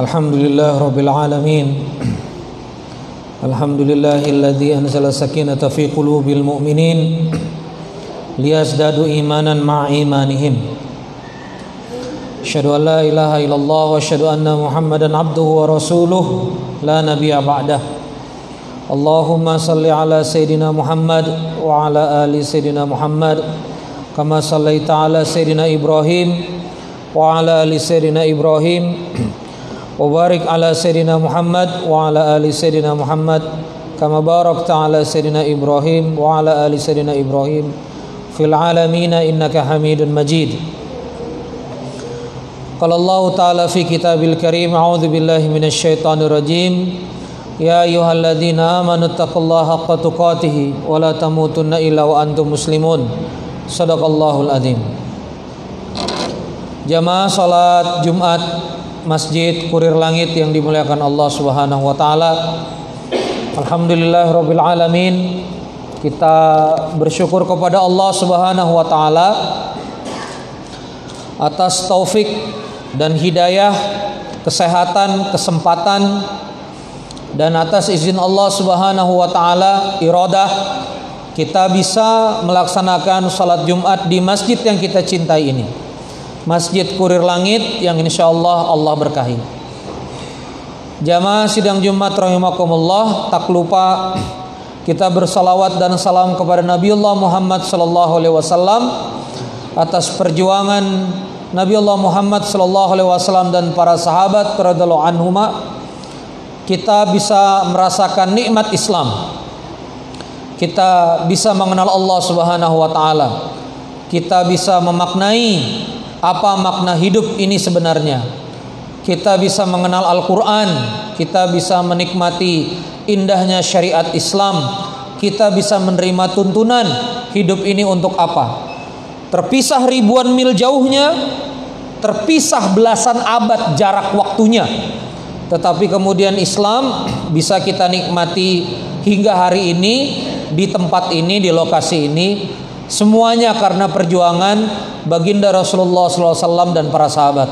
الحمد لله رب العالمين الحمد لله الذي أنزل السكينة في قلوب المؤمنين ليزدادوا إيمانا مع إيمانهم أشهد أن لا إله إلا الله وأشهد أن محمدا عبده ورسوله لا نبي بعده اللهم صل على سيدنا محمد وعلى آل سيدنا محمد كما صليت على سيدنا إبراهيم وعلى آل سيدنا إبراهيم وبارك على سيدنا محمد وعلى آل سيدنا محمد كما باركت على سيدنا إبراهيم وعلى آل سيدنا إبراهيم في العالمين إنك حميد مجيد قال الله تعالى في كتاب الكريم أعوذ بالله من الشيطان الرجيم يا أيها الذين آمنوا اتقوا الله حق تقاته ولا تموتن إلا وأنتم مسلمون صدق الله العظيم Jamaah salat Jumat Masjid Kurir Langit yang dimuliakan Allah Subhanahu wa taala. Alhamdulillah rabbil alamin. Kita bersyukur kepada Allah Subhanahu wa taala atas taufik dan hidayah, kesehatan, kesempatan dan atas izin Allah Subhanahu wa taala iradah kita bisa melaksanakan salat Jumat di masjid yang kita cintai ini. Masjid Kurir Langit yang insya Allah Allah berkahi. Jamaah sidang Jumat rahimakumullah tak lupa kita bersalawat dan salam kepada Nabiullah Muhammad sallallahu alaihi wasallam atas perjuangan Nabiullah Muhammad sallallahu alaihi wasallam dan para sahabat radhiyallahu anhuma kita bisa merasakan nikmat Islam. Kita bisa mengenal Allah Subhanahu wa taala. Kita bisa memaknai apa makna hidup ini sebenarnya. Kita bisa mengenal Al-Qur'an, kita bisa menikmati indahnya syariat Islam, kita bisa menerima tuntunan hidup ini untuk apa? Terpisah ribuan mil jauhnya, terpisah belasan abad jarak waktunya. Tetapi kemudian Islam bisa kita nikmati hingga hari ini di tempat ini, di lokasi ini Semuanya karena perjuangan baginda Rasulullah SAW dan para sahabat.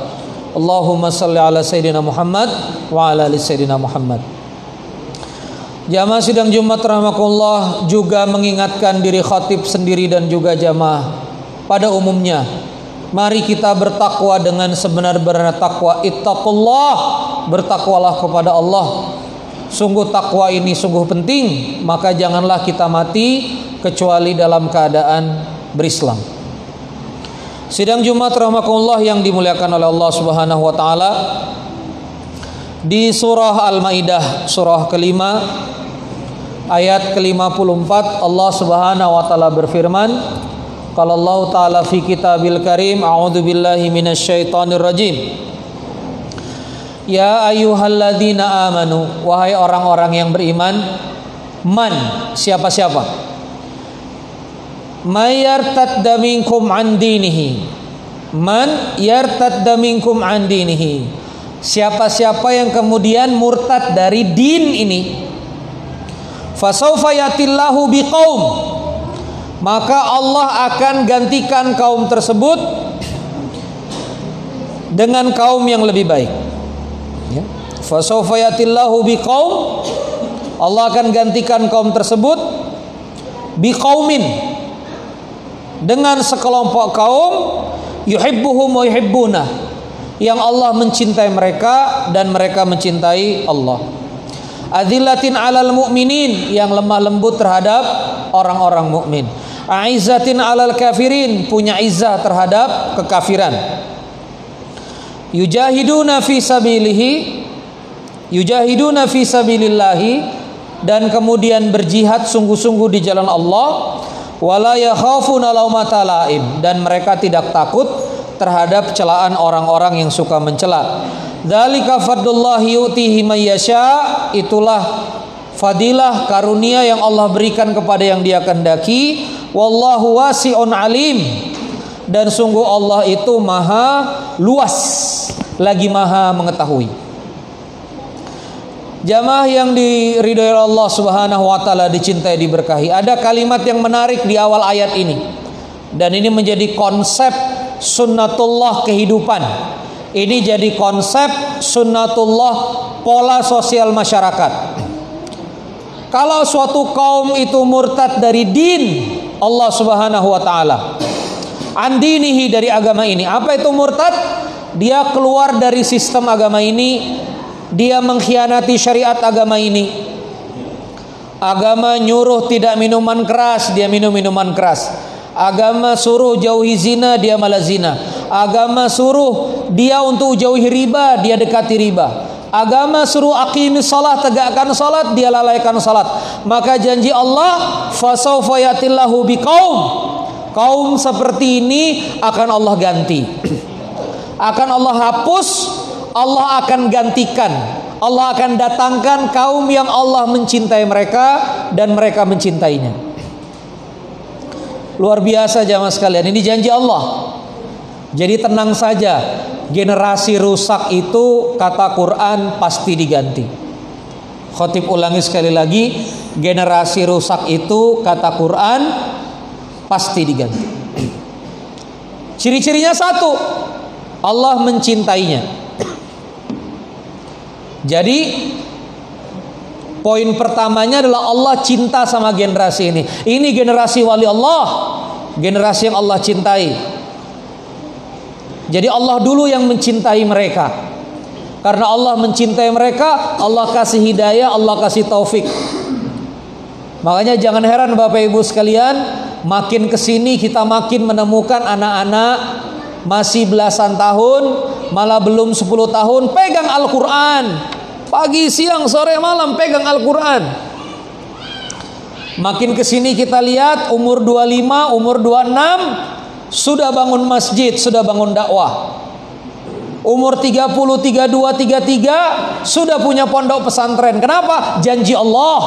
Allahumma salli ala Sayyidina Muhammad wa ala ali Sayyidina Muhammad. Jamaah sidang Jumat rahmatullah juga mengingatkan diri khatib sendiri dan juga jamaah pada umumnya. Mari kita bertakwa dengan sebenar-benar takwa. Ittaqullah, bertakwalah kepada Allah. Sungguh takwa ini sungguh penting, maka janganlah kita mati kecuali dalam keadaan berislam. Sidang Jumat rahmatullah yang dimuliakan oleh Allah Subhanahu wa taala di surah Al-Maidah surah kelima ayat ke-54 Allah Subhanahu wa taala berfirman kalau Allah taala fi kitabil karim a'udzu billahi minasyaitonir rajim Ya ayyuhalladzina amanu wahai orang-orang yang beriman man siapa-siapa mayartadda minkum an dinihi. Man yartadda minkum an dinihi. Siapa-siapa yang kemudian murtad dari din ini fasaufa yatillahu biqaum. Maka Allah akan gantikan kaum tersebut dengan kaum yang lebih baik. Ya. Yatillahu biqaum. Allah akan gantikan kaum tersebut biqaumin dengan sekelompok kaum yuhibbuhum wa yuhibbuna yang Allah mencintai mereka dan mereka mencintai Allah. Adillatin 'alal mu'minin yang lemah lembut terhadap orang-orang mukmin. Aizzatin 'alal kafirin punya izzah terhadap kekafiran. Yujahiduna fi sabilihi yujahiduna fi sabilillahi dan kemudian berjihad sungguh-sungguh di jalan Allah wala dan mereka tidak takut terhadap celaan orang-orang yang suka mencela. Dzalika yu'tihi mayyasha itulah fadilah karunia yang Allah berikan kepada yang Dia kehendaki. Wallahu wasi'un alim. Dan sungguh Allah itu maha luas lagi maha mengetahui. Jamaah yang diridhoi Allah Subhanahu wa taala dicintai diberkahi. Ada kalimat yang menarik di awal ayat ini. Dan ini menjadi konsep sunnatullah kehidupan Ini jadi konsep sunnatullah pola sosial masyarakat. Kalau suatu kaum itu murtad dari din Allah Subhanahu wa taala, andinihi dari agama ini. Apa itu murtad? Dia keluar dari sistem agama ini, dia mengkhianati syariat agama ini. Agama nyuruh tidak minuman keras, dia minum minuman keras. Agama suruh jauhi zina, dia malah zina. Agama suruh dia untuk jauhi riba, dia dekati riba. Agama suruh aqimis salat, tegakkan salat, dia lalaikan salat. Maka janji Allah, fasaufa yatillahu biqaum. Kaum seperti ini akan Allah ganti. akan Allah hapus, Allah akan gantikan. Allah akan datangkan kaum yang Allah mencintai mereka dan mereka mencintainya. Luar biasa jamaah sekalian. Ini janji Allah. Jadi tenang saja. Generasi rusak itu kata Quran pasti diganti. Khotib ulangi sekali lagi. Generasi rusak itu kata Quran pasti diganti. Ciri-cirinya satu. Allah mencintainya. Jadi Poin pertamanya adalah Allah cinta sama generasi ini. Ini generasi wali Allah, generasi yang Allah cintai. Jadi Allah dulu yang mencintai mereka. Karena Allah mencintai mereka, Allah kasih hidayah, Allah kasih taufik. Makanya jangan heran Bapak Ibu sekalian, makin ke sini kita makin menemukan anak-anak masih belasan tahun, malah belum 10 tahun pegang Al-Quran Pagi, siang, sore, malam pegang Al-Quran. Makin ke sini kita lihat umur 25, umur 26 sudah bangun masjid, sudah bangun dakwah. Umur 30, 32, 33 sudah punya pondok pesantren. Kenapa? Janji Allah.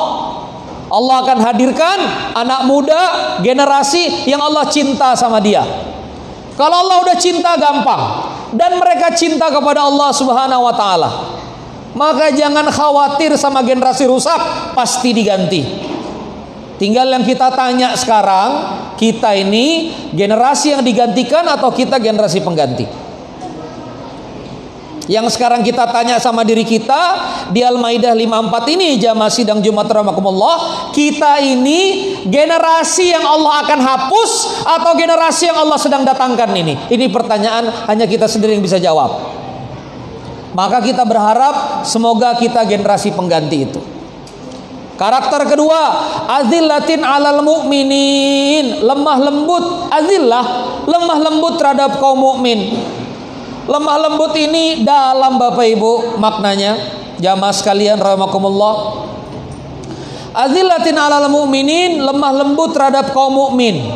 Allah akan hadirkan anak muda generasi yang Allah cinta sama dia. Kalau Allah udah cinta gampang dan mereka cinta kepada Allah Subhanahu wa taala. Maka jangan khawatir sama generasi rusak, pasti diganti. Tinggal yang kita tanya sekarang, kita ini generasi yang digantikan atau kita generasi pengganti? Yang sekarang kita tanya sama diri kita di Al-Maidah 54 ini jamaah sidang Jumat rahmatullah, kita ini generasi yang Allah akan hapus atau generasi yang Allah sedang datangkan ini? Ini pertanyaan hanya kita sendiri yang bisa jawab. Maka kita berharap semoga kita generasi pengganti itu. Karakter kedua, azillatin alal mu'minin, lemah lembut, azillah, lemah lembut terhadap kaum mukmin. Lemah lembut ini dalam Bapak Ibu maknanya, jamaah sekalian rahimakumullah. Azillatin alal mu'minin, lemah lembut terhadap kaum mukmin.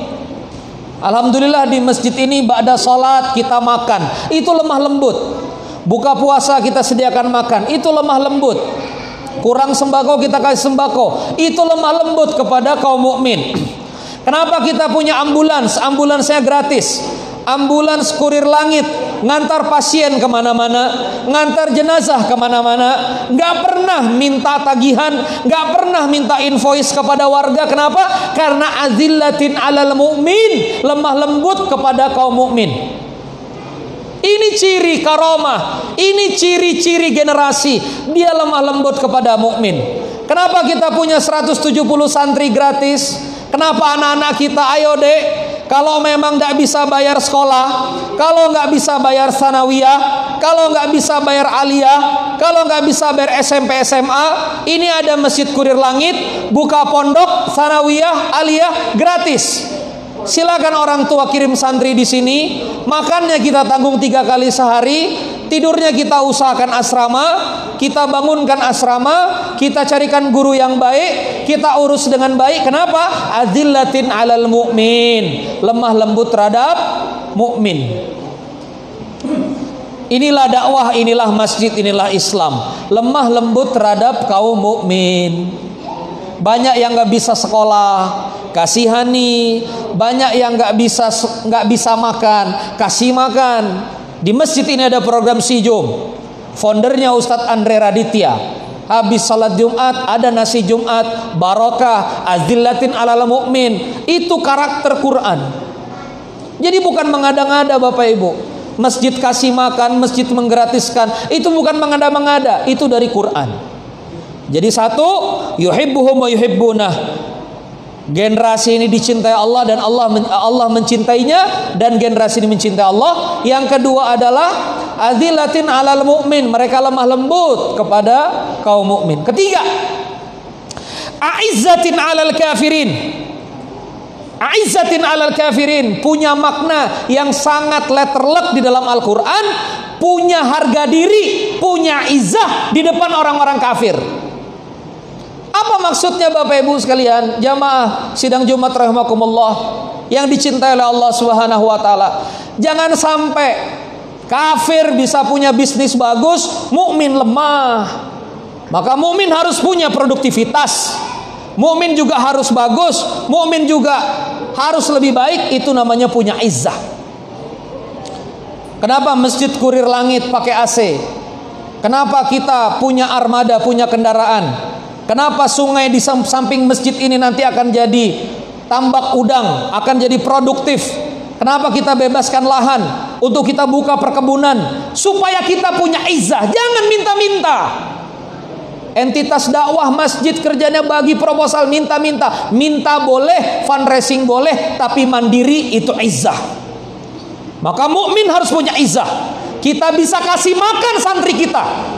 Alhamdulillah di masjid ini ba'da salat kita makan, itu lemah lembut. Buka puasa kita sediakan makan, itu lemah lembut. Kurang sembako kita kasih sembako, itu lemah lembut kepada kaum mukmin. Kenapa kita punya ambulans? Ambulansnya gratis. Ambulans kurir langit ngantar pasien ke mana-mana, ngantar jenazah ke mana-mana, nggak pernah minta tagihan, nggak pernah minta invoice kepada warga. Kenapa? Karena azillatin alal mu'min, lemah lembut kepada kaum mukmin. Ini ciri karomah, ini ciri-ciri generasi. Dia lemah lembut kepada mukmin. Kenapa kita punya 170 santri gratis? Kenapa anak-anak kita ayo dek kalau memang tidak bisa bayar sekolah, kalau nggak bisa bayar sanawiyah, kalau nggak bisa bayar aliyah, kalau nggak bisa bayar SMP SMA, ini ada masjid kurir langit, buka pondok, sanawiyah, aliyah gratis. Silakan orang tua kirim santri di sini, makannya kita tanggung tiga kali sehari, tidurnya kita usahakan asrama, kita bangunkan asrama, kita carikan guru yang baik, kita urus dengan baik. Kenapa? Azillatin alal mu'min, lemah lembut terhadap mukmin. Inilah dakwah, inilah masjid, inilah Islam. Lemah lembut terhadap kaum mukmin. Banyak yang nggak bisa sekolah, kasihani. Banyak yang nggak bisa nggak bisa makan, kasih makan. Di masjid ini ada program Sijum. Foundernya Ustadz Andre Raditya. Habis salat Jumat ada nasi Jumat, barokah, azillatin alal mukmin. Itu karakter Quran. Jadi bukan mengada-ngada Bapak Ibu. masjid kasih makan, masjid menggratiskan. Itu bukan mengada-mengada, itu dari Quran. Jadi satu, yuhibbuhum wa yuhibbunah. Generasi ini dicintai Allah dan Allah Allah mencintainya dan generasi ini mencintai Allah. Yang kedua adalah azilatin alal mukmin, mereka lemah lembut kepada kaum mukmin. Ketiga, aizzatin alal kafirin. Aizzatin alal kafirin punya makna yang sangat letterlek di dalam Al-Qur'an, punya harga diri, punya izah di depan orang-orang kafir. Maksudnya Bapak Ibu sekalian, jamaah sidang Jumat rahimakumullah yang dicintai oleh Allah Subhanahu wa taala. Jangan sampai kafir bisa punya bisnis bagus, mukmin lemah. Maka mukmin harus punya produktivitas. Mukmin juga harus bagus, mukmin juga harus lebih baik, itu namanya punya izzah. Kenapa masjid kurir langit pakai AC? Kenapa kita punya armada, punya kendaraan? Kenapa sungai di samping masjid ini nanti akan jadi tambak udang, akan jadi produktif? Kenapa kita bebaskan lahan untuk kita buka perkebunan supaya kita punya izah? Jangan minta-minta. Entitas dakwah masjid kerjanya bagi proposal minta-minta. Minta boleh, fundraising boleh, tapi mandiri itu izah. Maka mukmin harus punya izah. Kita bisa kasih makan santri kita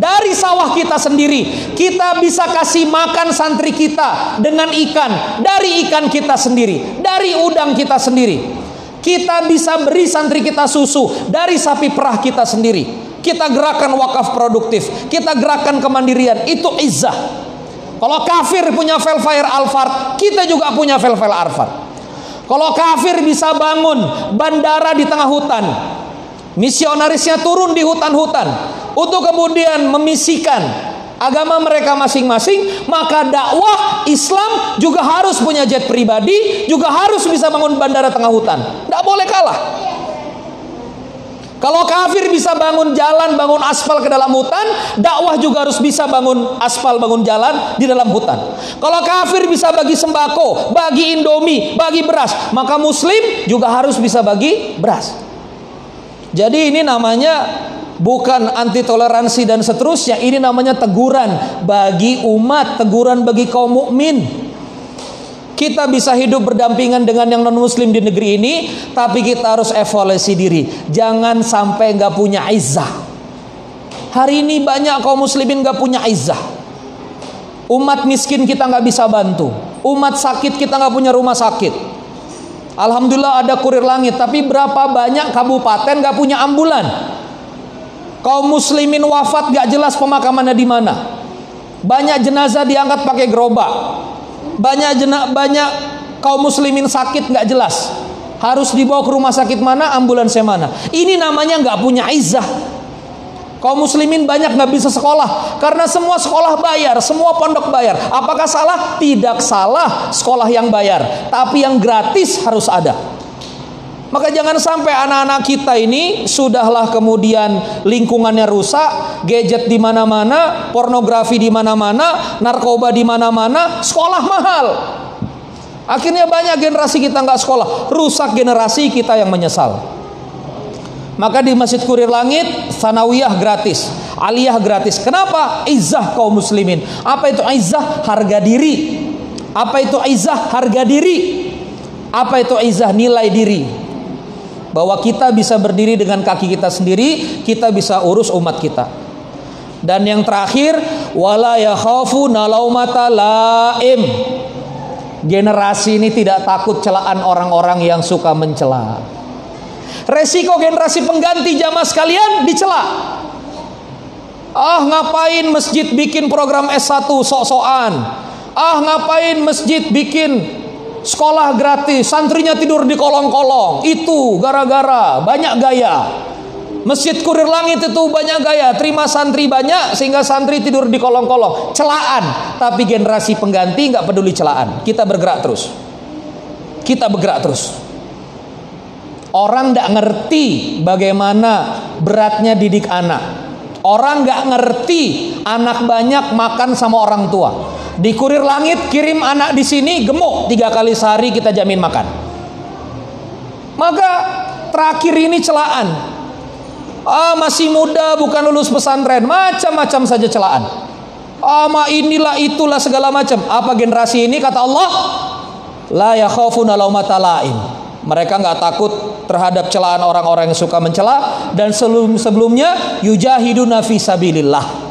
dari sawah kita sendiri. Kita bisa kasih makan santri kita dengan ikan dari ikan kita sendiri, dari udang kita sendiri. Kita bisa beri santri kita susu dari sapi perah kita sendiri. Kita gerakan wakaf produktif, kita gerakan kemandirian, itu izzah. Kalau kafir punya Velfire Alphard, kita juga punya Velfire Alphard. Kalau kafir bisa bangun bandara di tengah hutan, misionarisnya turun di hutan-hutan, untuk kemudian memisikan agama mereka masing-masing, maka dakwah Islam juga harus punya jet pribadi, juga harus bisa bangun bandara tengah hutan. Tidak boleh kalah. Kalau kafir bisa bangun jalan, bangun aspal ke dalam hutan, dakwah juga harus bisa bangun aspal, bangun jalan di dalam hutan. Kalau kafir bisa bagi sembako, bagi indomie, bagi beras, maka muslim juga harus bisa bagi beras. Jadi ini namanya bukan anti toleransi dan seterusnya. Ini namanya teguran bagi umat, teguran bagi kaum mukmin. Kita bisa hidup berdampingan dengan yang non muslim di negeri ini, tapi kita harus evaluasi diri. Jangan sampai nggak punya izah. Hari ini banyak kaum muslimin nggak punya izah. Umat miskin kita nggak bisa bantu. Umat sakit kita nggak punya rumah sakit. Alhamdulillah ada kurir langit, tapi berapa banyak kabupaten nggak punya ambulan? Kaum muslimin wafat gak jelas pemakamannya di mana. Banyak jenazah diangkat pakai gerobak. Banyak jena, banyak kaum muslimin sakit gak jelas. Harus dibawa ke rumah sakit mana, ambulansnya mana. Ini namanya gak punya izah. Kaum muslimin banyak nggak bisa sekolah karena semua sekolah bayar, semua pondok bayar. Apakah salah? Tidak salah sekolah yang bayar, tapi yang gratis harus ada. Maka jangan sampai anak-anak kita ini sudahlah kemudian lingkungannya rusak, gadget di mana-mana, pornografi di mana-mana, narkoba di mana-mana, sekolah mahal. Akhirnya banyak generasi kita nggak sekolah, rusak generasi kita yang menyesal. Maka di Masjid Kurir Langit sanawiyah gratis, aliyah gratis. Kenapa? Izzah kaum muslimin. Apa itu izzah? Harga diri. Apa itu izzah? Harga diri. Apa itu izzah? Nilai diri bahwa kita bisa berdiri dengan kaki kita sendiri, kita bisa urus umat kita. Dan yang terakhir, wala yakhafu nalaumata laim. Generasi ini tidak takut celaan orang-orang yang suka mencela. Resiko generasi pengganti jamaah sekalian dicela. Ah ngapain masjid bikin program S1 sok-sokan? Ah ngapain masjid bikin Sekolah gratis, santrinya tidur di kolong-kolong. Itu gara-gara banyak gaya. Masjid Kurir Langit itu banyak gaya, terima santri banyak sehingga santri tidur di kolong-kolong. Celaan, tapi generasi pengganti nggak peduli celaan. Kita bergerak terus. Kita bergerak terus. Orang nggak ngerti bagaimana beratnya didik anak. Orang nggak ngerti anak banyak makan sama orang tua. Di kurir langit kirim anak di sini gemuk tiga kali sehari kita jamin makan. Maka terakhir ini celaan. Ah masih muda bukan lulus pesantren, macam-macam saja celaan. Ah inilah itulah segala macam. Apa generasi ini kata Allah? La yakhafuna laumata laim. Mereka nggak takut terhadap celaan orang-orang yang suka mencela dan sebelum sebelumnya yujahiduna fi sabilillah.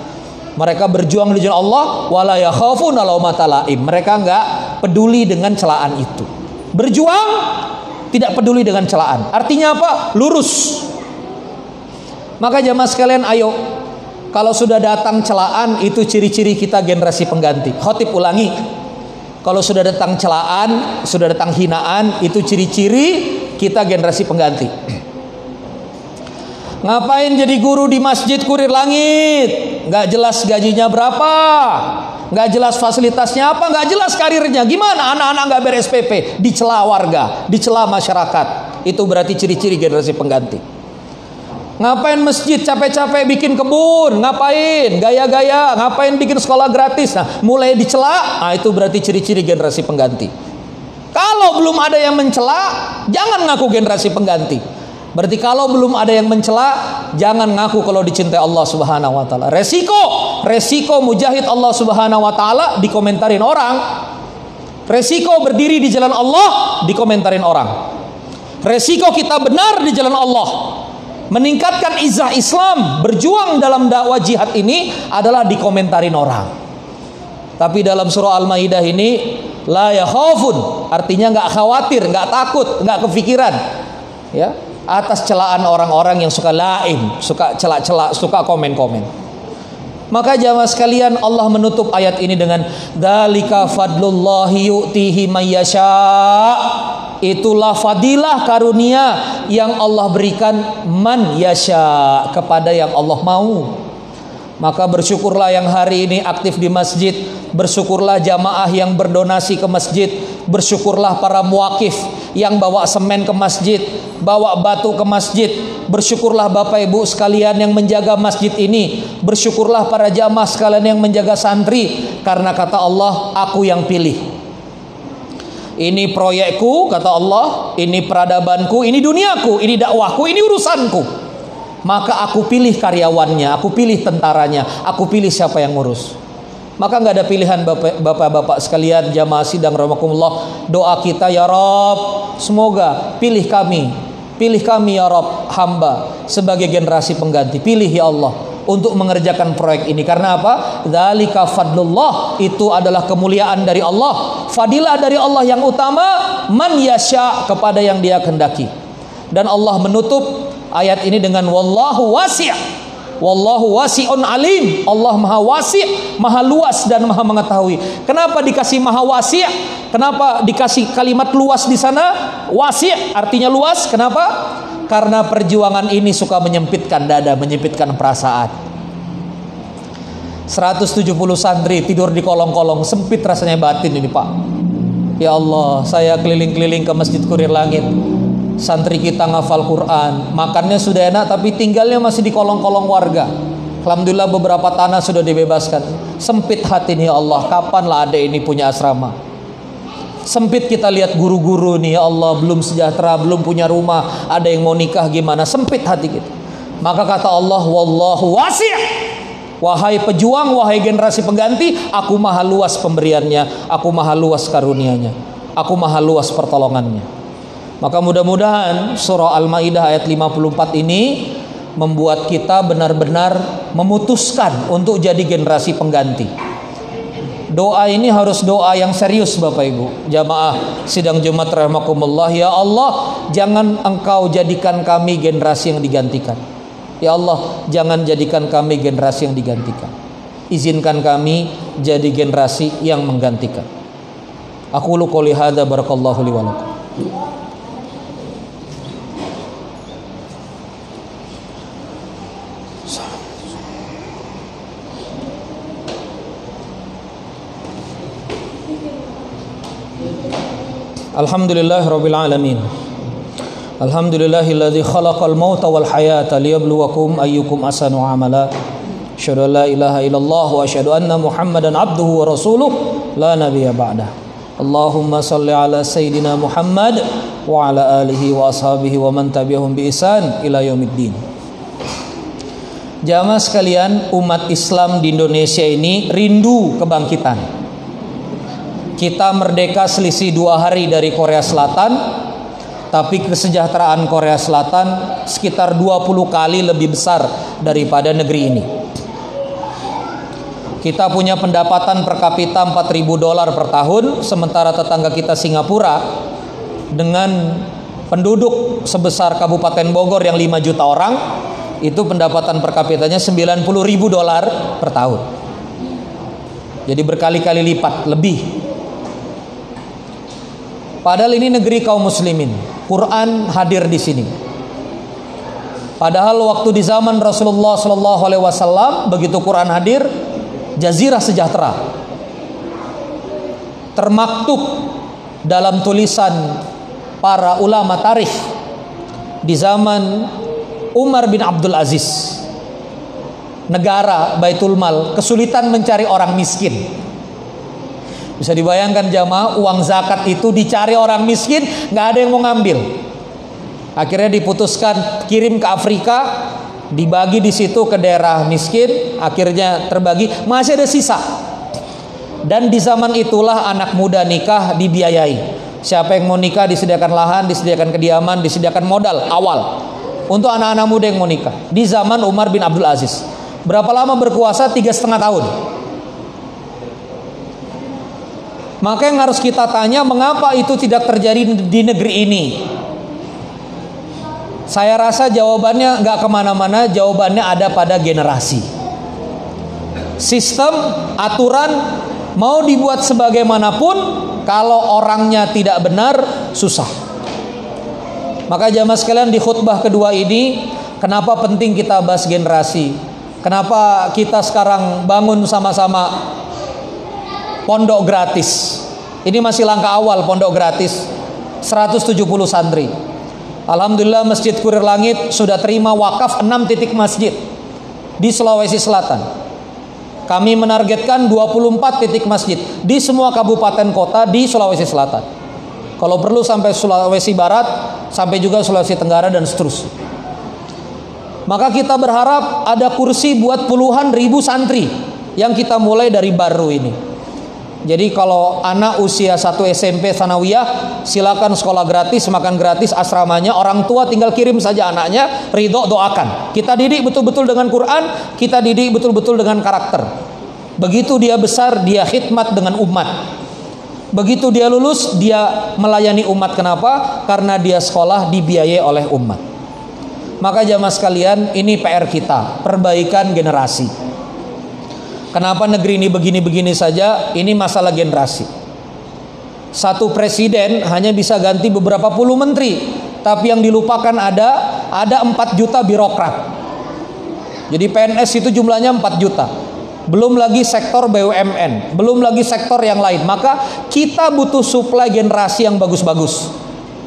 Mereka berjuang di jalan Allah wala yakhafuna. Mereka nggak peduli dengan celaan itu. Berjuang tidak peduli dengan celaan. Artinya apa? Lurus. Maka jamaah sekalian ayo kalau sudah datang celaan itu ciri-ciri kita generasi pengganti. Khotib ulangi. Kalau sudah datang celaan, sudah datang hinaan, itu ciri-ciri kita generasi pengganti. Ngapain jadi guru di masjid kurir langit? Gak jelas gajinya berapa? Gak jelas fasilitasnya apa? Gak jelas karirnya. Gimana anak-anak gak ber-SPP? Dicela warga, dicela masyarakat. Itu berarti ciri-ciri generasi pengganti. Ngapain masjid capek-capek bikin kebun? Ngapain? Gaya-gaya? Ngapain bikin sekolah gratis? Nah, mulai dicela, nah itu berarti ciri-ciri generasi pengganti. Kalau belum ada yang mencela, jangan ngaku generasi pengganti. Berarti kalau belum ada yang mencela, jangan ngaku kalau dicintai Allah Subhanahu wa taala. Resiko, resiko mujahid Allah Subhanahu wa taala dikomentarin orang. Resiko berdiri di jalan Allah dikomentarin orang. Resiko kita benar di jalan Allah meningkatkan izah Islam, berjuang dalam dakwah jihad ini adalah dikomentarin orang. Tapi dalam surah Al-Maidah ini la yakhafun, artinya nggak khawatir, nggak takut, nggak kepikiran. Ya, atas celaan orang-orang yang suka laim, suka celak-celak, suka komen-komen. Maka jamaah sekalian Allah menutup ayat ini dengan dalika fadlullahi yu'tihi mayyasha Itulah fadilah karunia yang Allah berikan man yasha kepada yang Allah mau. Maka bersyukurlah yang hari ini aktif di masjid, bersyukurlah jamaah yang berdonasi ke masjid, bersyukurlah para muakif yang bawa semen ke masjid, bawa batu ke masjid, bersyukurlah Bapak Ibu sekalian yang menjaga masjid ini, bersyukurlah para jamaah sekalian yang menjaga santri karena kata Allah, aku yang pilih. Ini proyekku kata Allah, ini peradabanku, ini duniaku, ini dakwahku, ini urusanku. Maka aku pilih karyawannya, aku pilih tentaranya, aku pilih siapa yang ngurus. Maka nggak ada pilihan bapak-bapak sekalian jamaah sidang rahmatullah. Doa kita ya Rob, semoga pilih kami, pilih kami ya Rob hamba sebagai generasi pengganti. Pilih ya Allah untuk mengerjakan proyek ini. Karena apa? Dzalika fadlullah. Itu adalah kemuliaan dari Allah. Fadilah dari Allah yang utama man yasha kepada yang dia kehendaki. Dan Allah menutup ayat ini dengan wallahu wasi'. Wallahu wasi'un alim. Allah maha wasi', maha luas dan maha mengetahui. Kenapa dikasih maha wasi'? Kenapa dikasih kalimat luas di sana? Wasi' artinya luas. Kenapa? Karena perjuangan ini suka menyempitkan dada, menyempitkan perasaan. 170 santri tidur di kolong-kolong, sempit rasanya batin ini Pak. Ya Allah, saya keliling-keliling ke Masjid Kurir Langit. Santri kita ngafal Quran, makannya sudah enak tapi tinggalnya masih di kolong-kolong warga. Alhamdulillah beberapa tanah sudah dibebaskan. Sempit hati nih ya Allah, kapanlah ada ini punya asrama? Sempit kita lihat guru-guru nih ya Allah belum sejahtera, belum punya rumah, ada yang mau nikah gimana? Sempit hati kita. Maka kata Allah, wallahu wasi'. Wahai pejuang, wahai generasi pengganti, aku maha luas pemberiannya, aku maha luas karunianya, aku maha luas pertolongannya. Maka mudah-mudahan surah Al-Maidah ayat 54 ini membuat kita benar-benar memutuskan untuk jadi generasi pengganti. Doa ini harus doa yang serius Bapak Ibu. Jamaah sidang Jumat rahmakumullah Ya Allah jangan engkau jadikan kami generasi yang digantikan. Ya Allah jangan jadikan kami generasi yang digantikan. Izinkan kami jadi generasi yang menggantikan. Aku lu qouli hadza barakallahu li Alhamdulillah Rabbil Alamin Alhamdulillahilladzi khalaqal mauta wal hayata liyabluwakum ayyukum asanu amala Asyhadu an la ilaha illallah wa asyhadu anna Muhammadan abduhu wa rasuluh la nabiyya ba'da Allahumma salli ala sayyidina Muhammad wa ala alihi wa ashabihi wa man tabi'ahum bi ihsan ila yaumiddin. Jamaah sekalian, umat Islam di Indonesia ini rindu kebangkitan. Kita merdeka selisih dua hari dari Korea Selatan, tapi kesejahteraan Korea Selatan sekitar 20 kali lebih besar daripada negeri ini. Kita punya pendapatan per kapita 4000 dolar per tahun, sementara tetangga kita Singapura dengan penduduk sebesar Kabupaten Bogor yang 5 juta orang itu pendapatan per kapitanya 90 ribu dolar per tahun. Jadi berkali-kali lipat lebih. Padahal ini negeri kaum muslimin. Quran hadir di sini. Padahal waktu di zaman Rasulullah Shallallahu Alaihi Wasallam begitu Quran hadir, jazirah sejahtera termaktub dalam tulisan para ulama tarikh di zaman Umar bin Abdul Aziz negara Baitul Mal kesulitan mencari orang miskin bisa dibayangkan jamaah uang zakat itu dicari orang miskin nggak ada yang mau ngambil akhirnya diputuskan kirim ke Afrika dibagi di situ ke daerah miskin akhirnya terbagi masih ada sisa dan di zaman itulah anak muda nikah dibiayai siapa yang mau nikah disediakan lahan disediakan kediaman disediakan modal awal untuk anak-anak muda yang mau nikah di zaman Umar bin Abdul Aziz. Berapa lama berkuasa? Tiga setengah tahun. Maka yang harus kita tanya, mengapa itu tidak terjadi di negeri ini? Saya rasa jawabannya nggak ke mana-mana, jawabannya ada pada generasi. Sistem, aturan mau dibuat sebagaimanapun, kalau orangnya tidak benar, susah. Maka jamaah sekalian di khutbah kedua ini kenapa penting kita bahas generasi? Kenapa kita sekarang bangun sama-sama pondok gratis? Ini masih langkah awal pondok gratis 170 santri. Alhamdulillah Masjid Kurir Langit sudah terima wakaf 6 titik masjid di Sulawesi Selatan. Kami menargetkan 24 titik masjid di semua kabupaten kota di Sulawesi Selatan. Kalau perlu sampai Sulawesi Barat, sampai juga Sulawesi Tenggara dan seterusnya. Maka kita berharap ada kursi buat puluhan ribu santri yang kita mulai dari baru ini. Jadi kalau anak usia 1 SMP sanawiyah silakan sekolah gratis, makan gratis asramanya, orang tua tinggal kirim saja anaknya, ridho doakan. Kita didik betul-betul dengan Quran, kita didik betul-betul dengan karakter. Begitu dia besar, dia khidmat dengan umat. Begitu dia lulus, dia melayani umat. Kenapa? Karena dia sekolah dibiayai oleh umat. Maka jamaah sekalian, ini PR kita, perbaikan generasi. Kenapa negeri ini begini-begini saja? Ini masalah generasi. Satu presiden hanya bisa ganti beberapa puluh menteri, tapi yang dilupakan ada ada 4 juta birokrat. Jadi PNS itu jumlahnya 4 juta belum lagi sektor BUMN, belum lagi sektor yang lain. Maka kita butuh suplai generasi yang bagus-bagus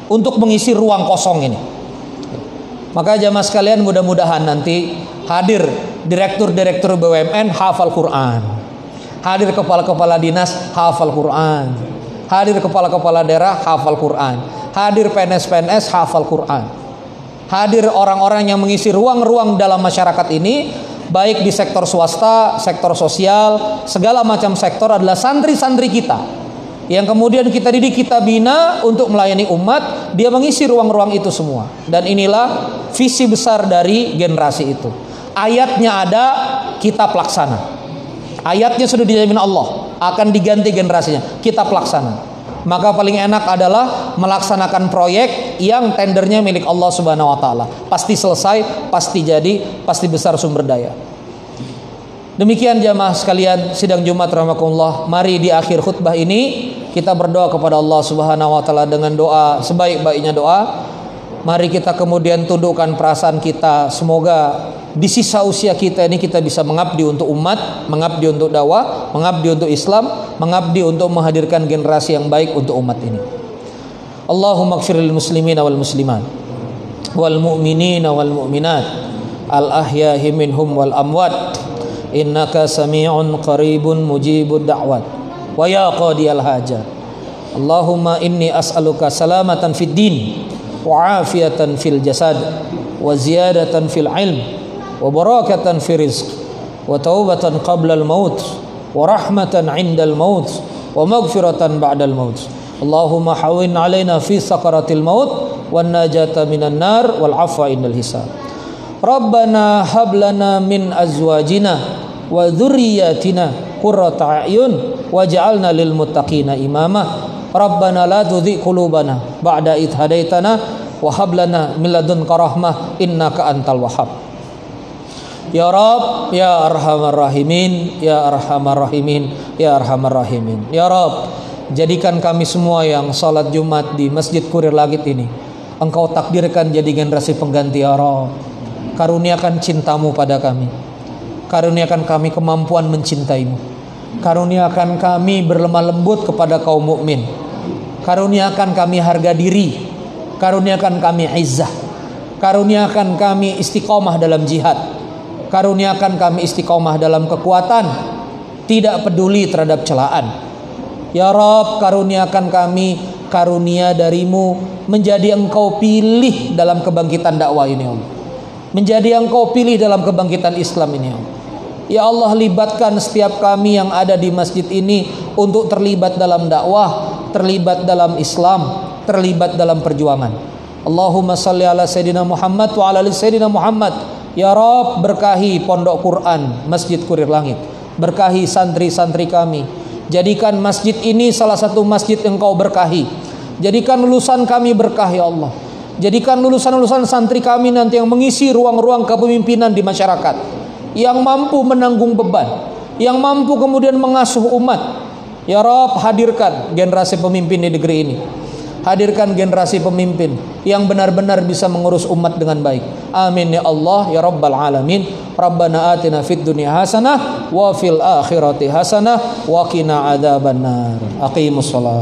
untuk mengisi ruang kosong ini. Maka jamaah sekalian mudah-mudahan nanti hadir direktur-direktur BUMN hafal Quran. Hadir kepala-kepala dinas hafal Quran. Hadir kepala-kepala daerah hafal Quran. Hadir PNS-PNS hafal Quran. Hadir orang-orang yang mengisi ruang-ruang dalam masyarakat ini baik di sektor swasta, sektor sosial, segala macam sektor adalah santri-santri kita. Yang kemudian kita didik, kita bina untuk melayani umat, dia mengisi ruang-ruang itu semua. Dan inilah visi besar dari generasi itu. Ayatnya ada, kita pelaksana. Ayatnya sudah dijamin Allah, akan diganti generasinya. Kita pelaksana maka paling enak adalah melaksanakan proyek yang tendernya milik Allah Subhanahu wa taala. Pasti selesai, pasti jadi, pasti besar sumber daya. Demikian jamaah sekalian sidang Jumat rahmatullah. Mari di akhir khutbah ini kita berdoa kepada Allah Subhanahu wa taala dengan doa sebaik-baiknya doa. Mari kita kemudian tundukkan perasaan kita semoga di sisa usia kita ini kita bisa mengabdi untuk umat, mengabdi untuk dakwah, mengabdi untuk Islam, mengabdi untuk menghadirkan generasi yang baik untuk umat ini. Allahumma gfiril muslimin wal muslimat wal mu'minin wal mu'minat al ahyahi minhum wal amwat. Innaka sami'un qaribun mujibud da'wat. Wa ya qadiyal hajat Allahumma inni as'aluka salamatan fid din wa afiatan fil jasad wa ziyadatan fil ilm وبركة في رزق وتوبة قبل الموت ورحمة عند الموت ومغفرة بعد الموت. اللهم حوين علينا في سقرة الموت والنجاة من النار والعفو عند الحساب. ربنا هب لنا من أزواجنا وذرياتنا قرة أعين واجعلنا للمتقين إماما. ربنا لا تذيق قلوبنا بعد إذ هديتنا وهب لنا من لدنك رحمة إنك أنت الوهاب. Ya Rab, Ya Arhamar Rahimin, Ya Arhamar Rahimin, Ya Arhamar Rahimin. Ya Rab, jadikan kami semua yang salat Jumat di Masjid Kurir Langit ini. Engkau takdirkan jadi generasi pengganti Ya Rab. Karuniakan cintamu pada kami. Karuniakan kami kemampuan mencintaimu. Karuniakan kami berlemah lembut kepada kaum mukmin. Karuniakan kami harga diri. Karuniakan kami izzah. Karuniakan kami istiqomah dalam jihad. Karuniakan kami istiqomah dalam kekuatan. Tidak peduli terhadap celaan. Ya Rob, karuniakan kami karunia darimu menjadi engkau pilih dalam kebangkitan dakwah ini Allah. Menjadi engkau pilih dalam kebangkitan Islam ini Allah. Ya Allah libatkan setiap kami yang ada di masjid ini untuk terlibat dalam dakwah, terlibat dalam Islam, terlibat dalam perjuangan. Allahumma salli ala Sayyidina Muhammad wa ala ali Sayyidina Muhammad. Ya Rob berkahi pondok Quran Masjid Kurir Langit. Berkahi santri-santri kami. Jadikan masjid ini salah satu masjid yang kau berkahi. Jadikan lulusan kami berkah ya Allah. Jadikan lulusan-lulusan santri kami nanti yang mengisi ruang-ruang kepemimpinan di masyarakat. Yang mampu menanggung beban. Yang mampu kemudian mengasuh umat. Ya Rob hadirkan generasi pemimpin di negeri ini. Hadirkan generasi pemimpin yang benar-benar bisa mengurus umat dengan baik. Amin ya Allah ya Rabbal alamin. Rabbana atina fid dunya hasanah wa fil akhirati hasanah wa qina adzabannar. Aqimus.